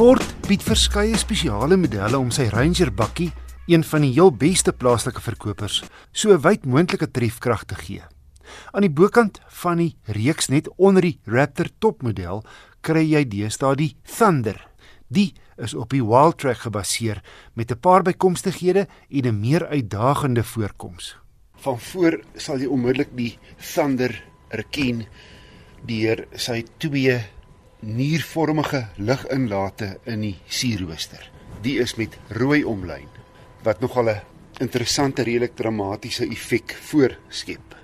Ford bied verskeie spesiale modelle om sy Ranger bakkie, een van die heel beste plaaslike verkopers, so 'n wyd moontlike trefkrag te gee. Aan die bokant van die reeks net onder die Raptor topmodel kry jy deesdae die Thunder. Die is op die Wildtrak gebaseer met 'n paar bykomstighede en 'n meer uitdagende voorkoms. Van voor sal jy onmiddellik die Thunder erken deur sy twee niervormige liginlate in die sierrooster. Die is met rooi omlyn wat nogal 'n interessante redelik dramatiese effek voorskep.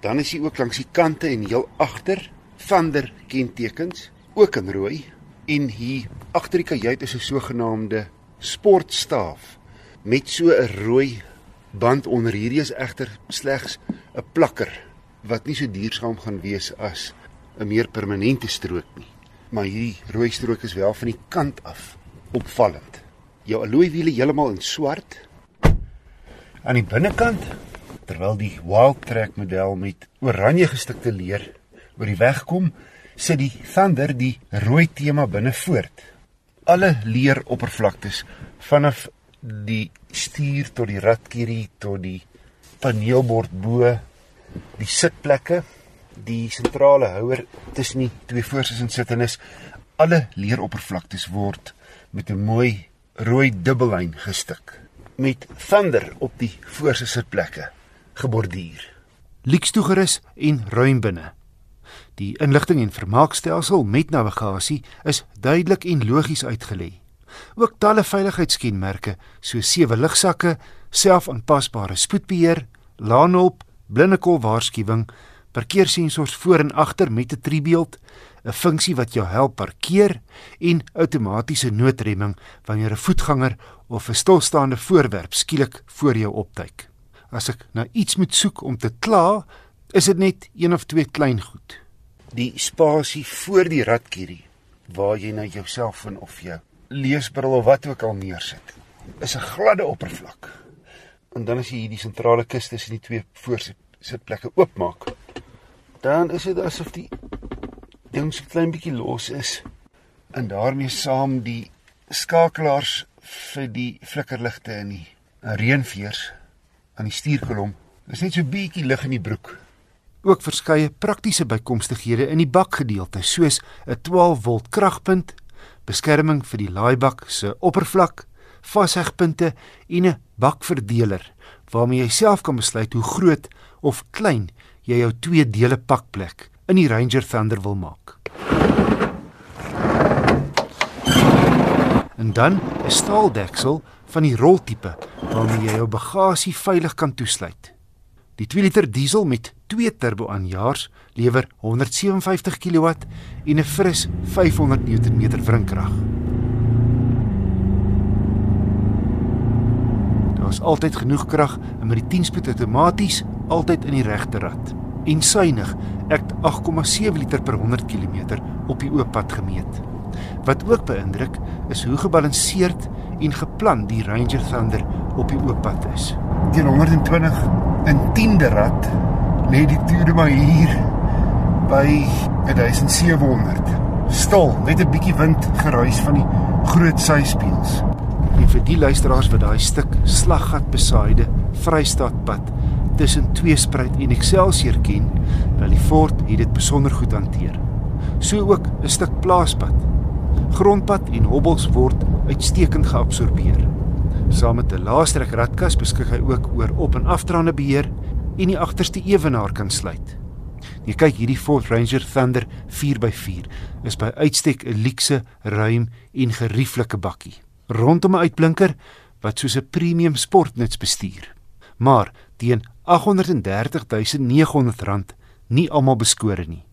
Dan is hy ook langs die kante en heel agter Thunder kentekens ook in rooi en hier agter die kajuit is 'n sogenaamde sportstaaf met so 'n rooi band onder hierdie is egter slegs 'n plakker wat nie so duursaam gaan wees as 'n meer permanente strook nie. Maar hierdie rooi strook is wel van die kant af opvallend. Jou alloy wiele heeltemal in swart. Aan die binnekant terwyl die Wildtrak model met oranje gestikte leer oor die weg kom, sit die Thunder die rooi tema binne voort. Alle leer oppervlaktes vanaf die stuur tot die ratkierie tot die paneelbord bo die sitplekke die sentrale houer tussen die twee voorsitters en sittendes alle leeroppervlaktes word met 'n mooi rooi dubbellyn gestik met thunder op die voorste sitplekke geborduur. Lieks toegerus en ruim binne. Die inligting en vermaakstelsel met navigasie is duidelik en logies uitgelê. Ook talle veiligheidskenmerke soos sewe ligsakke, selfaanpasbare spoedbeheer, laanhulp, blindekol waarskuwing, parkeersensors voor en agter met 'n driebeeld, 'n funksie wat jou help parkeer en outomatiese noodremming wanneer 'n voetganger of 'n stilstaande voorwerp skielik voor jou opduik. As ek na iets moet soek om te kla, is dit net een of twee klein goed. Die spasie voor die ratkierie waar jy nou jou selfoon of jou leesbril of wat ook al neersit, is 'n gladde oppervlak. En dan as jy hierdie sentrale kus tussen die twee voorsitplekke oopmaak, dan is dit asof die ding so klein bietjie los is en daarmee saam die skakelaars vir die flikkerligte in die reënveers aan die stuurkolom. Dis net so bietjie lig in die broek. Ook verskeie praktiese bykomstighede in die bakgedeelte soos 'n 12V kragpunt, beskerming vir die laaibak se oppervlak, vashegpunte en 'n bakverdeler waarmee jy self kan besluit hoe groot of klein jy jou twee dele pakplek in die Ranger Thunder wil maak. En dan 'n staaldeksel van die roltipe waarmee jy jou bagasie veilig kan toesluit. Die 2 liter diesel met 2 turbo aanjaars lewer 157 kW en 'n fris 500 Nm wrinkrag. Daar is altyd genoeg krag en met die 10-spoed outomaties altyd in die regte rad. En suinig, ek 8,7 liter per 100 km op die oop pad gemeet. Wat ook beïndruk is hoe gebalanseerd en geplan die Ranger Thunder op die oop pad is. Teen 120 in 10de rad lê die toere maar hier by 1700. Stil, net 'n bietjie wind geruis van die groot syspieëls. En vir die luisteraars wat daai stuk slaggat besaaide Vrystaatpad tussen Tweespruit en Excelsior ken, wel die fort het dit besonder goed hanteer. So ook 'n stuk plaaspad grondpad en hobbels word uitstekend geabsorbeer. Saam met 'n laastrek radkas beskik hy ook oor op- en afdraande beheer en die agterste ewenaar kan sluit. Jy kyk hierdie Ford Ranger Thunder 4x4 is by uitstek 'n luukse, ruim en gerieflike bakkie. Rondom 'n uitblinker wat soos 'n premium sportnuts bestuur. Maar teen R839.900 nie almal beskore nie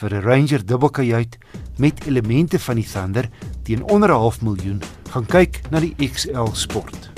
vir 'n Ranger dubbelkajuit met elemente van die Thunder teen onder 'n half miljoen gaan kyk na die XL Sport.